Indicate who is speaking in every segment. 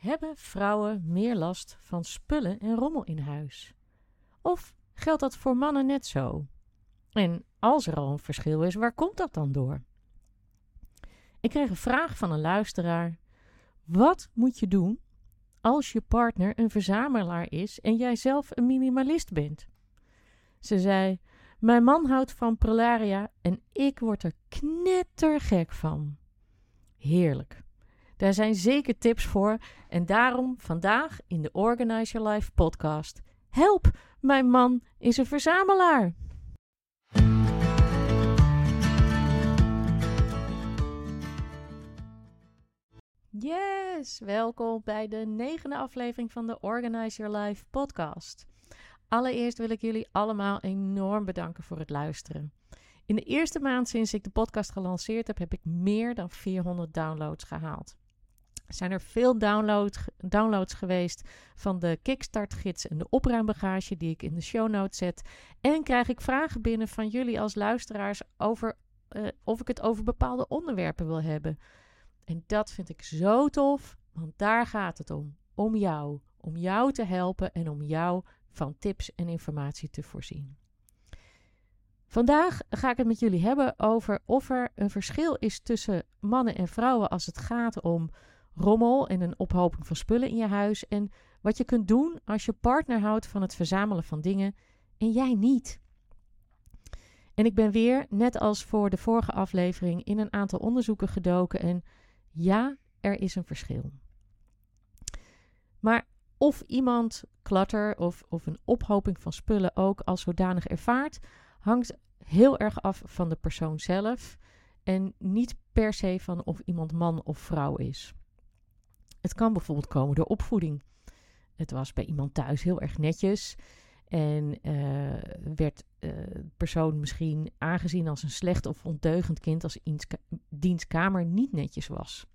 Speaker 1: Hebben vrouwen meer last van spullen en rommel in huis? Of geldt dat voor mannen net zo? En als er al een verschil is, waar komt dat dan door? Ik kreeg een vraag van een luisteraar. Wat moet je doen als je partner een verzamelaar is en jij zelf een minimalist bent? Ze zei: Mijn man houdt van prelaria en ik word er knettergek van. Heerlijk. Daar zijn zeker tips voor en daarom vandaag in de Organize Your Life podcast. Help, mijn man is een verzamelaar. Yes, welkom bij de negende aflevering van de Organize Your Life podcast. Allereerst wil ik jullie allemaal enorm bedanken voor het luisteren. In de eerste maand sinds ik de podcast gelanceerd heb, heb ik meer dan 400 downloads gehaald. Zijn er veel download, downloads geweest van de Kickstart-gids en de opruimbagage die ik in de show notes zet. En krijg ik vragen binnen van jullie als luisteraars over uh, of ik het over bepaalde onderwerpen wil hebben. En dat vind ik zo tof, want daar gaat het om. Om jou. Om jou te helpen en om jou van tips en informatie te voorzien. Vandaag ga ik het met jullie hebben over of er een verschil is tussen mannen en vrouwen als het gaat om rommel en een ophoping van spullen in je huis. En wat je kunt doen als je partner houdt van het verzamelen van dingen en jij niet. En ik ben weer, net als voor de vorige aflevering, in een aantal onderzoeken gedoken. En ja, er is een verschil. Maar of iemand klatter of, of een ophoping van spullen ook als zodanig ervaart, hangt heel erg af van de persoon zelf en niet per se van of iemand man of vrouw is. Het kan bijvoorbeeld komen door opvoeding. Het was bij iemand thuis heel erg netjes en uh, werd uh, persoon misschien aangezien als een slecht of ondeugend kind als dienstkamer niet netjes was.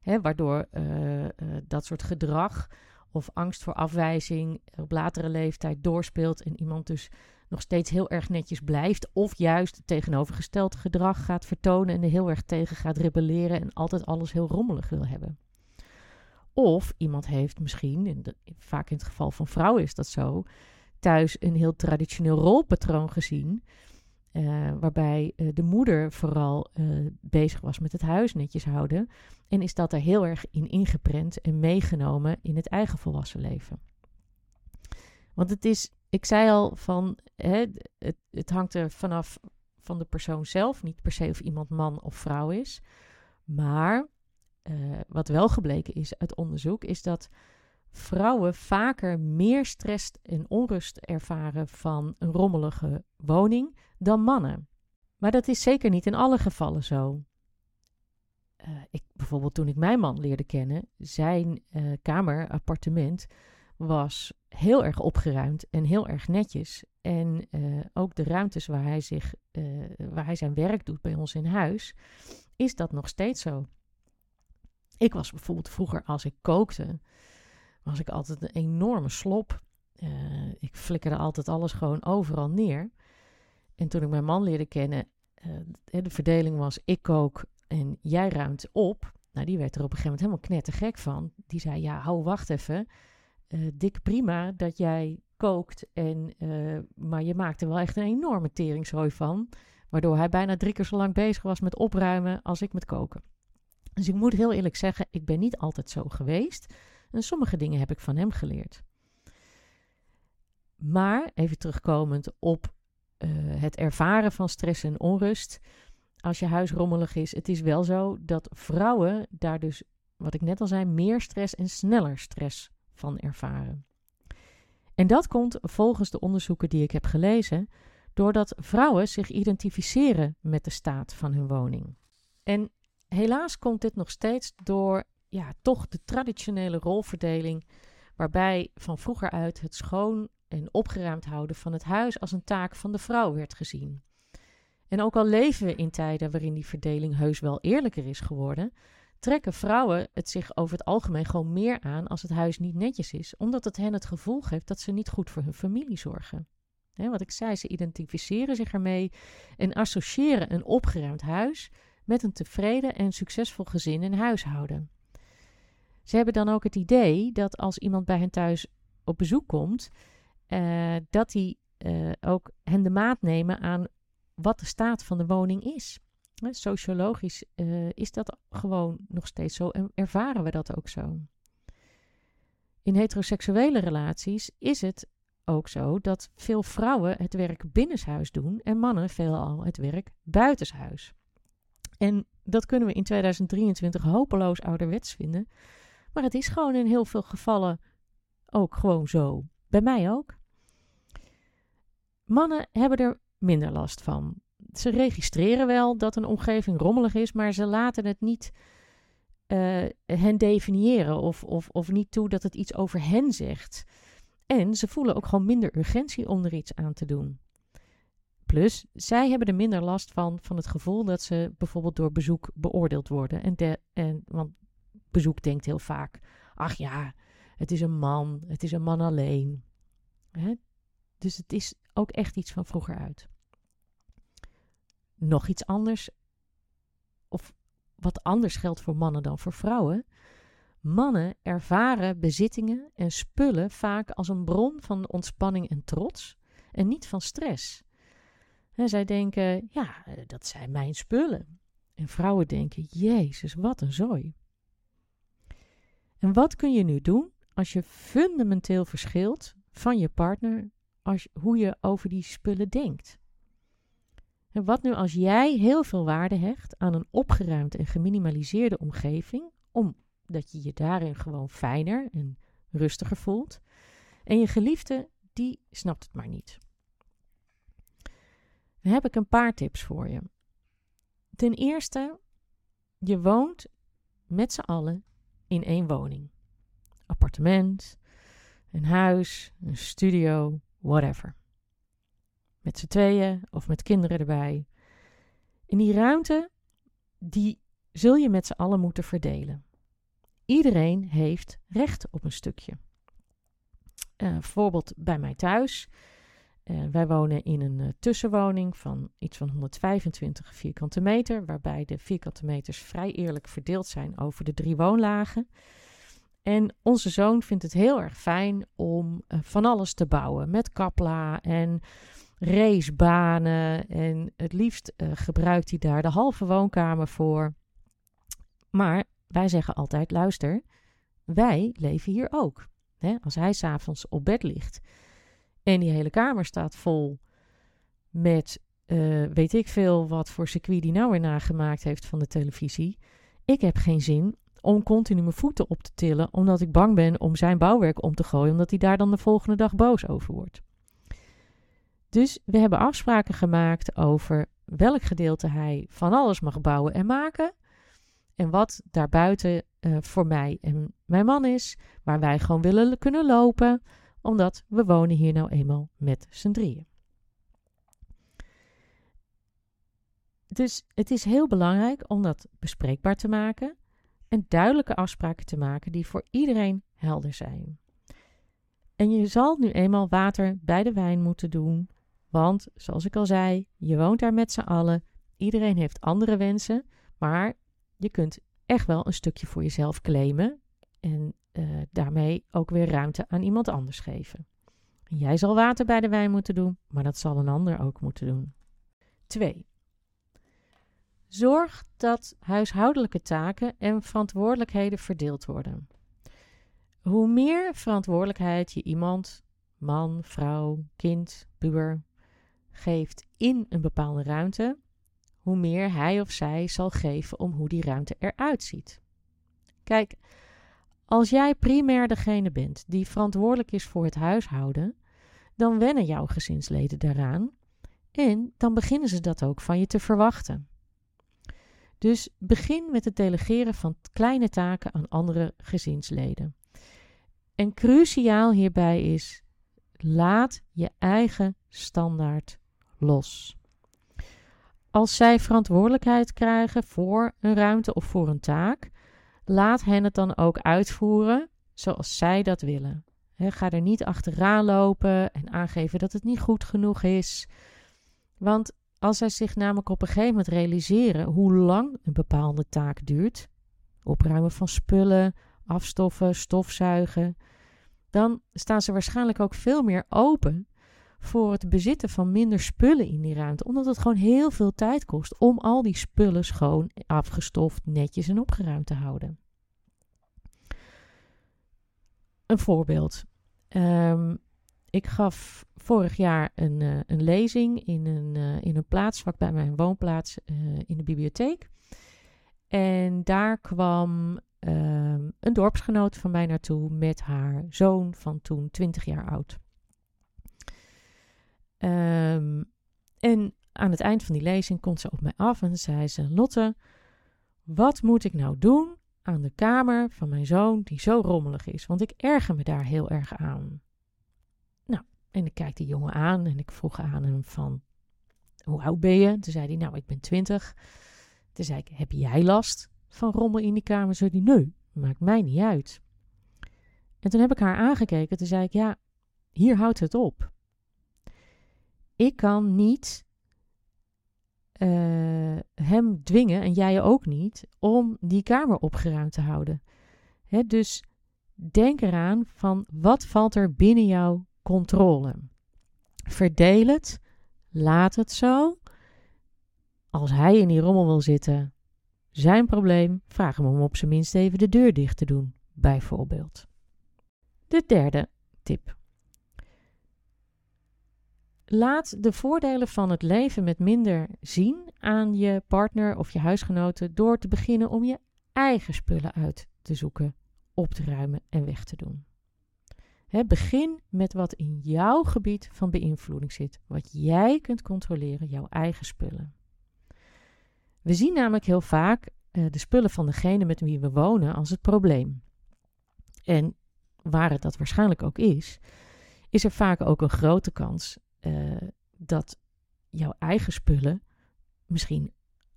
Speaker 1: Hè, waardoor uh, dat soort gedrag of angst voor afwijzing op latere leeftijd doorspeelt en iemand dus nog steeds heel erg netjes blijft, of juist het tegenovergestelde gedrag gaat vertonen en er heel erg tegen gaat rebelleren en altijd alles heel rommelig wil hebben. Of iemand heeft misschien, vaak in het geval van vrouwen is dat zo, thuis een heel traditioneel rolpatroon gezien. Uh, waarbij uh, de moeder vooral uh, bezig was met het huis netjes houden. En is dat er heel erg in ingeprent en meegenomen in het eigen volwassen leven. Want het is, ik zei al van, hè, het, het hangt er vanaf van de persoon zelf, niet per se of iemand man of vrouw is. Maar wat wel gebleken is uit onderzoek, is dat vrouwen vaker meer stress en onrust ervaren van een rommelige woning dan mannen. Maar dat is zeker niet in alle gevallen zo. Uh, ik, bijvoorbeeld toen ik mijn man leerde kennen, zijn uh, kamer, appartement, was heel erg opgeruimd en heel erg netjes. En uh, ook de ruimtes waar hij, zich, waar hij zijn werk doet bij ons in huis, is dat nog steeds zo. Ik was bijvoorbeeld vroeger, als ik kookte, was ik altijd een enorme slop. ik flikkerde altijd alles gewoon overal neer. En toen ik mijn man leerde kennen, de verdeling was ik kook en jij ruimt op. Nou, die werd er op een gegeven moment helemaal knettergek van. Die zei, ja, hou, wacht even. Uh, dik prima dat jij kookt, en, uh, maar je maakt er wel echt een enorme teringzooi van. Waardoor hij bijna drie keer zo lang bezig was met opruimen als ik met koken. Dus ik moet heel eerlijk zeggen, ik ben niet altijd zo geweest. En sommige dingen heb ik van hem geleerd. Maar, even terugkomend op uh, het ervaren van stress en onrust als je huis rommelig is. Het is wel zo dat vrouwen daar dus, wat ik net al zei, meer stress en sneller stress van ervaren. En dat komt volgens de onderzoeken die ik heb gelezen, doordat vrouwen zich identificeren met de staat van hun woning. En helaas komt dit nog steeds door ja, toch de traditionele rolverdeling, waarbij van vroeger uit het schoon en opgeruimd houden van het huis als een taak van de vrouw werd gezien. En ook al leven we in tijden waarin die verdeling heus wel eerlijker is geworden, trekken vrouwen het zich over het algemeen gewoon meer aan als het huis niet netjes is, omdat het hen het gevoel geeft dat ze niet goed voor hun familie zorgen. Wat ik zei, ze identificeren zich ermee en associëren een opgeruimd huis met een tevreden en succesvol gezin en huishouden. Ze hebben dan ook het idee dat als iemand bij hen thuis op bezoek komt, uh, dat die uh, ook hen de maat nemen aan wat de staat van de woning is. Sociologisch uh, is dat gewoon nog steeds zo en ervaren we dat ook zo. In heteroseksuele relaties is het ook zo dat veel vrouwen het werk binnenshuis doen en mannen veelal het werk buitenshuis. En dat kunnen we in 2023 hopeloos ouderwets vinden, maar het is gewoon in heel veel gevallen ook gewoon zo. Bij mij ook. Mannen hebben er minder last van. Ze registreren wel dat een omgeving rommelig is, maar ze laten het niet uh, hen definiëren of, of, of niet toe dat het iets over hen zegt. En ze voelen ook gewoon minder urgentie om er iets aan te doen. Plus, zij hebben er minder last van, van het gevoel dat ze bijvoorbeeld door bezoek beoordeeld worden. En, de, en want bezoek denkt heel vaak: ach ja, het is een man, het is een man alleen. Hè? Dus het is ook echt iets van vroeger uit. Nog iets anders, of wat anders geldt voor mannen dan voor vrouwen. Mannen ervaren bezittingen en spullen vaak als een bron van ontspanning en trots en niet van stress. En zij denken, ja, dat zijn mijn spullen. En vrouwen denken, Jezus, wat een zooi. En wat kun je nu doen als je fundamenteel verschilt van je partner als, hoe je over die spullen denkt? En wat nu als jij heel veel waarde hecht aan een opgeruimde en geminimaliseerde omgeving, omdat je je daarin gewoon fijner en rustiger voelt, en je geliefde, die snapt het maar niet. Dan heb ik een paar tips voor je. Ten eerste, je woont met z'n allen in één woning. Appartement, een huis, een studio, whatever. Met z'n tweeën of met kinderen erbij. In die ruimte, die zul je met z'n allen moeten verdelen. Iedereen heeft recht op een stukje. Uh, bijvoorbeeld bij mij thuis. Uh, wij wonen in een uh, tussenwoning van iets van 125 vierkante meter, waarbij de vierkante meters vrij eerlijk verdeeld zijn over de drie woonlagen. En onze zoon vindt het heel erg fijn om van alles te bouwen met kapla en racebanen. En het liefst gebruikt hij daar de halve woonkamer voor. Maar wij zeggen altijd: luister, wij leven hier ook. Hè? Als hij s'avonds op bed ligt en die hele kamer staat vol met uh, weet ik veel wat voor circuit die nou weer nagemaakt heeft van de televisie. Ik heb geen zin om continu mijn voeten op te tillen, omdat ik bang ben om zijn bouwwerk om te gooien, omdat hij daar dan de volgende dag boos over wordt. Dus we hebben afspraken gemaakt over welk gedeelte hij van alles mag bouwen en maken. En wat daarbuiten uh, voor mij en mijn man is, waar wij gewoon willen kunnen lopen, omdat we wonen hier nou eenmaal met z'n drieën. Dus het is heel belangrijk om dat bespreekbaar te maken en duidelijke afspraken te maken die voor iedereen helder zijn. En je zal nu eenmaal water bij de wijn moeten doen, want zoals ik al zei, je woont daar met z'n allen. Iedereen heeft andere wensen, maar je kunt echt wel een stukje voor jezelf claimen en uh, daarmee ook weer ruimte aan iemand anders geven. Jij zal water bij de wijn moeten doen, maar dat zal een ander ook moeten doen. 2. Zorg dat huishoudelijke taken en verantwoordelijkheden verdeeld worden. Hoe meer verantwoordelijkheid je iemand, man, vrouw, kind, puber, geeft in een bepaalde ruimte, hoe meer hij of zij zal geven om hoe die ruimte eruit ziet. Kijk, als jij primair degene bent die verantwoordelijk is voor het huishouden, dan wennen jouw gezinsleden daaraan en dan beginnen ze dat ook van je te verwachten. Dus begin met het delegeren van kleine taken aan andere gezinsleden. En cruciaal hierbij is: laat je eigen standaard los. Als zij verantwoordelijkheid krijgen voor een ruimte of voor een taak, laat hen het dan ook uitvoeren zoals zij dat willen. ga er niet achteraan lopen en aangeven dat het niet goed genoeg is. Want als zij zich namelijk op een gegeven moment realiseren hoe lang een bepaalde taak duurt, opruimen van spullen, afstoffen, stofzuigen, dan staan ze waarschijnlijk ook veel meer open voor het bezitten van minder spullen in die ruimte. Omdat het gewoon heel veel tijd kost om al die spullen schoon, afgestoft, netjes en opgeruimd te houden. Een voorbeeld. Um, ik gaf vorig jaar een, uh, een lezing in een, uh, in een plaats vlak bij mijn woonplaats uh, in de bibliotheek. En daar kwam um, een dorpsgenoot van mij naartoe met haar zoon van toen 20 jaar oud. Um, en aan het eind van die lezing komt ze op mij af en zei ze: Lotte, wat moet ik nou doen aan de kamer van mijn zoon die zo rommelig is? Want ik erger me daar heel erg aan. Nou, en ik kijk die jongen aan en ik vroeg aan hem van, hoe oud ben je? Toen zei hij, nou, ik ben twintig. Toen zei ik, heb jij last van rommel in die kamer? Zei hij, nee, maakt mij niet uit. En toen heb ik haar aangekeken. Toen zei ik, ja, hier houdt het op. Ik kan niet uh, hem dwingen, en jij ook niet, om die kamer opgeruimd te houden. Hè, dus denk eraan van wat valt er binnen jouw controle. Verdeel het, laat het zo. Als hij in die rommel wil zitten, zijn probleem, vraag hem om op zijn minst even de deur dicht te doen, bijvoorbeeld. De derde tip. Laat de voordelen van het leven met minder zien aan je partner of je huisgenoten door te beginnen om je eigen spullen uit te zoeken, op te ruimen en weg te doen. begin met wat in jouw gebied van beïnvloeding zit, wat jij kunt controleren, jouw eigen spullen. We zien namelijk heel vaak uh, de spullen van degene met wie we wonen als het probleem. En waar het dat waarschijnlijk ook is, is er vaak ook een grote kans uh, dat jouw eigen spullen misschien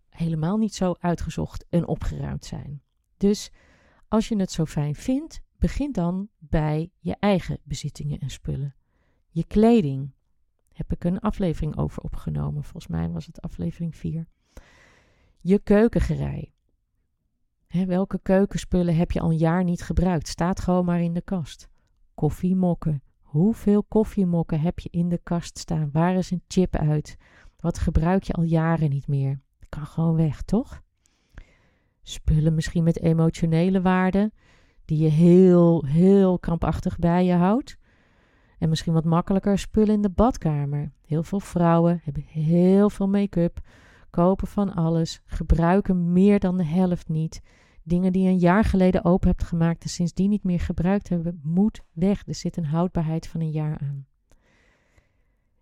Speaker 1: helemaal niet zo uitgezocht en opgeruimd zijn. Dus als je het zo fijn vindt, begin dan bij je eigen bezittingen en spullen. Je kleding. Heb ik een aflevering over opgenomen. Volgens mij was het aflevering 4. Je keukengerei. Welke keukenspullen heb je al een jaar niet gebruikt? Staat gewoon maar in de kast. Koffiemokken. Hoeveel koffiemokken heb je in de kast staan? Waar is een chip uit? Wat gebruik je al jaren niet meer? Kan gewoon weg, toch? Spullen misschien met emotionele waarde, die je heel, heel krampachtig bij je houdt. En misschien wat makkelijker spullen in de badkamer. Heel veel vrouwen hebben heel veel make-up, kopen van alles, gebruiken meer dan de helft niet. Dingen die je een jaar geleden open hebt gemaakt en sindsdien niet meer gebruikt hebben, moet weg. Er zit een houdbaarheid van een jaar aan.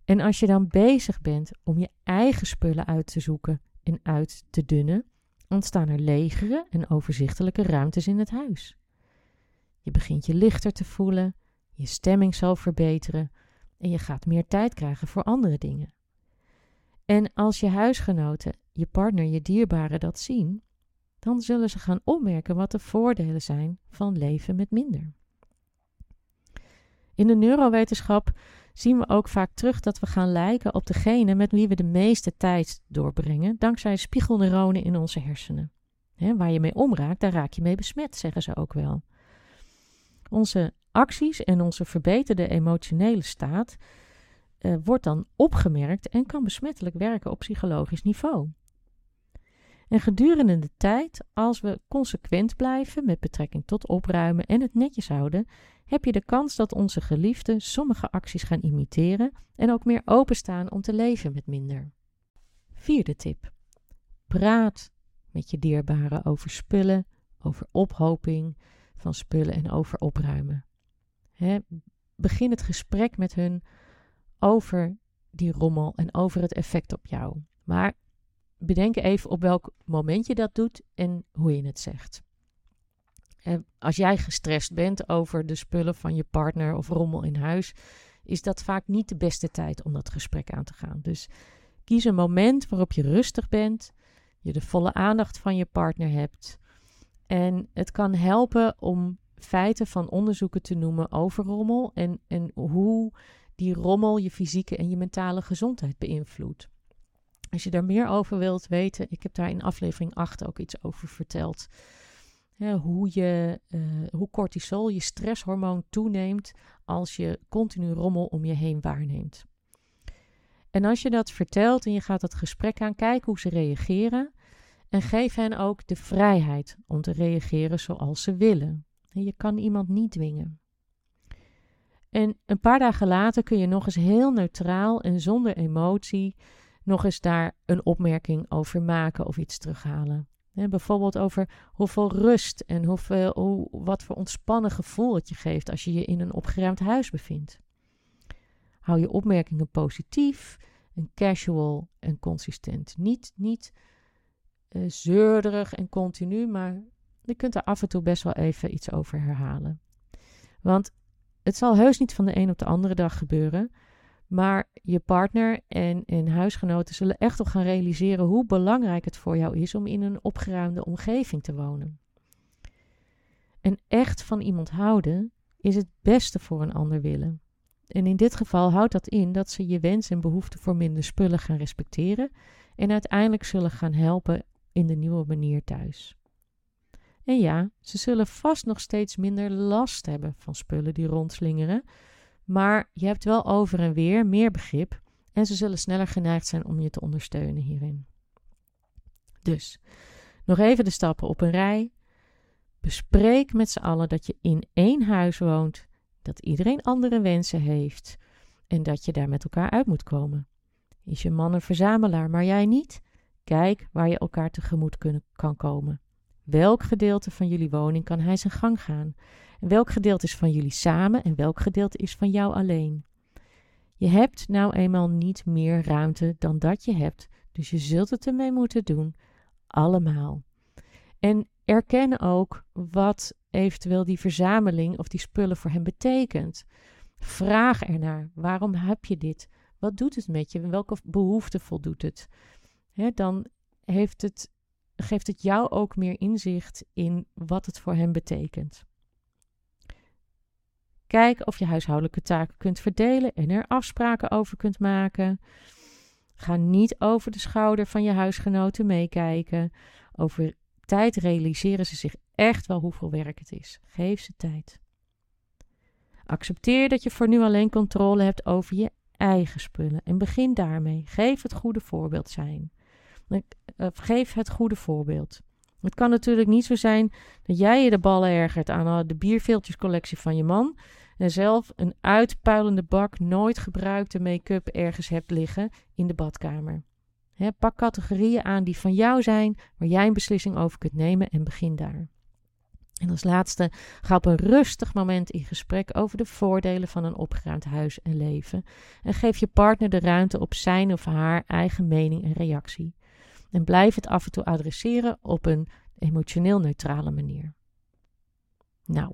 Speaker 1: En als je dan bezig bent om je eigen spullen uit te zoeken en uit te dunnen, ontstaan er legere en overzichtelijke ruimtes in het huis. Je begint je lichter te voelen, je stemming zal verbeteren en je gaat meer tijd krijgen voor andere dingen. En als je huisgenoten, je partner, je dierbaren dat zien, dan zullen ze gaan opmerken wat de voordelen zijn van leven met minder. In de neurowetenschap zien we ook vaak terug dat we gaan lijken op degene met wie we de meeste tijd doorbrengen, dankzij spiegelneuronen in onze hersenen. waar je mee omraakt, daar raak je mee besmet, zeggen ze ook wel. Onze acties en onze verbeterde emotionele staat uh, wordt dan opgemerkt en kan besmettelijk werken op psychologisch niveau. En gedurende de tijd, als we consequent blijven met betrekking tot opruimen en het netjes houden, heb je de kans dat onze geliefden sommige acties gaan imiteren en ook meer openstaan om te leven met minder. Vierde tip. Praat met je dierbaren over spullen, over ophoping van spullen en over opruimen. begin het gesprek met hun over die rommel en over het effect op jou. Maar bedenk even op welk moment je dat doet en hoe je het zegt. En als jij gestrest bent over de spullen van je partner of rommel in huis, is dat vaak niet de beste tijd om dat gesprek aan te gaan. Dus kies een moment waarop je rustig bent, je de volle aandacht van je partner hebt. En het kan helpen om feiten van onderzoeken te noemen over rommel en, en hoe die rommel je fysieke en je mentale gezondheid beïnvloedt. Als je daar meer over wilt weten, ik heb daar in aflevering 8 ook iets over verteld. hoe, je, uh, hoe cortisol, je stresshormoon, toeneemt als je continu rommel om je heen waarneemt. En als je dat vertelt en je gaat dat gesprek aan, kijk hoe ze reageren. En geef hen ook de vrijheid om te reageren zoals ze willen. je kan iemand niet dwingen. En een paar dagen later kun je nog eens heel neutraal en zonder emotie nog eens daar een opmerking over maken of iets terughalen. bijvoorbeeld over hoeveel rust en hoeveel, hoe, wat voor ontspannen gevoel het je geeft als je je in een opgeruimd huis bevindt. Hou je opmerkingen positief en casual en consistent. Niet, niet uh, zeurderig en continu, maar je kunt er af en toe best wel even iets over herhalen. Want het zal heus niet van de een op de andere dag gebeuren. Maar je partner en, en huisgenoten zullen echt wel gaan realiseren hoe belangrijk het voor jou is om in een opgeruimde omgeving te wonen. En echt van iemand houden is het beste voor een ander willen. En in dit geval houdt dat in dat ze je wens en behoefte voor minder spullen gaan respecteren en uiteindelijk zullen gaan helpen in de nieuwe manier thuis. En ja, ze zullen vast nog steeds minder last hebben van spullen die rondslingeren, maar je hebt wel over en weer meer begrip en ze zullen sneller geneigd zijn om je te ondersteunen hierin. Dus, nog even de stappen op een rij. Bespreek met z'n allen dat je in één huis woont, dat iedereen andere wensen heeft en dat je daar met elkaar uit moet komen. Is je man een verzamelaar, maar jij niet? Kijk waar je elkaar tegemoet kan komen. Welk gedeelte van jullie woning kan hij zijn gang gaan? Welk gedeelte is van jullie samen en welk gedeelte is van jou alleen? Je hebt nou eenmaal niet meer ruimte dan dat je hebt, dus je zult het ermee moeten doen. Allemaal. En erken ook wat eventueel die verzameling of die spullen voor hem betekent. Vraag ernaar: waarom heb je dit? Wat doet het met je? Welke behoefte voldoet het? dan heeft het, geeft het jou ook meer inzicht in wat het voor hem betekent. Kijk of je huishoudelijke taken kunt verdelen en er afspraken over kunt maken. Ga niet over de schouder van je huisgenoten meekijken. Over tijd realiseren ze zich echt wel hoeveel werk het is. Geef ze tijd. Accepteer dat je voor nu alleen controle hebt over je eigen spullen en begin daarmee. Geef het goede voorbeeld zijn. Eh, geef het goede voorbeeld. Het kan natuurlijk niet zo zijn dat jij je de ballen ergert aan de bierveeltjescollectie van je man en zelf een uitpuilende bak nooit gebruikte make-up ergens hebt liggen in de badkamer. pak categorieën aan die van jou zijn, waar jij een beslissing over kunt nemen en begin daar. En als laatste, ga op een rustig moment in gesprek over de voordelen van een opgeruimd huis en leven. En geef je partner de ruimte op zijn of haar eigen mening en reactie. En blijf het af en toe adresseren op een emotioneel neutrale manier. Nou,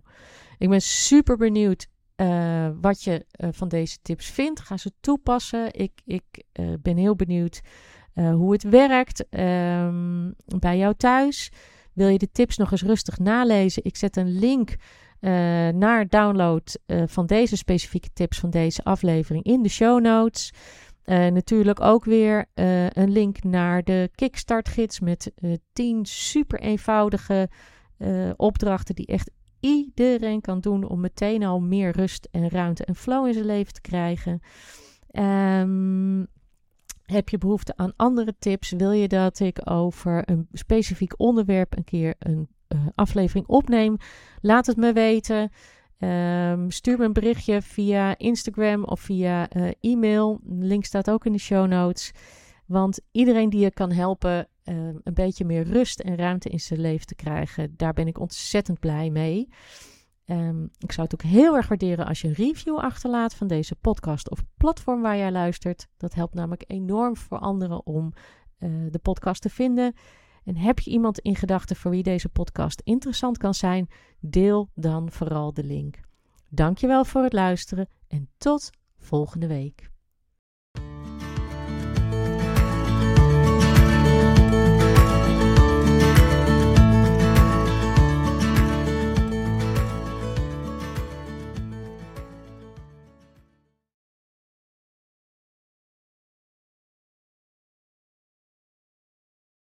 Speaker 1: ik ben super benieuwd uh, wat je uh, van deze tips vindt. Ga ze toepassen. Ik, ik uh, ben heel benieuwd hoe het werkt um, bij jou thuis. Wil je de tips nog eens rustig nalezen? Ik zet een link naar download van deze specifieke tips van deze aflevering in de show notes. Natuurlijk ook weer een link naar de Kickstart gids met 10 super eenvoudige opdrachten die echt iedereen kan doen om meteen al meer rust en ruimte en flow in zijn leven te krijgen. Um, heb je behoefte aan andere tips? Wil je dat ik over een specifiek onderwerp een keer een uh, aflevering opneem? Laat het me weten. Um, stuur me een berichtje via Instagram of via uh, e-mail. link staat ook in de show notes. Want iedereen die je kan helpen Ehm, een beetje meer rust en ruimte in zijn leven te krijgen. Daar ben ik ontzettend blij mee. Um, ik zou het ook heel erg waarderen als je een review achterlaat van deze podcast of platform waar jij luistert. Dat helpt namelijk enorm voor anderen om uh, de podcast te vinden. En heb je iemand in gedachten voor wie deze podcast interessant kan zijn, deel dan vooral de link. Dankjewel voor het luisteren en tot volgende week.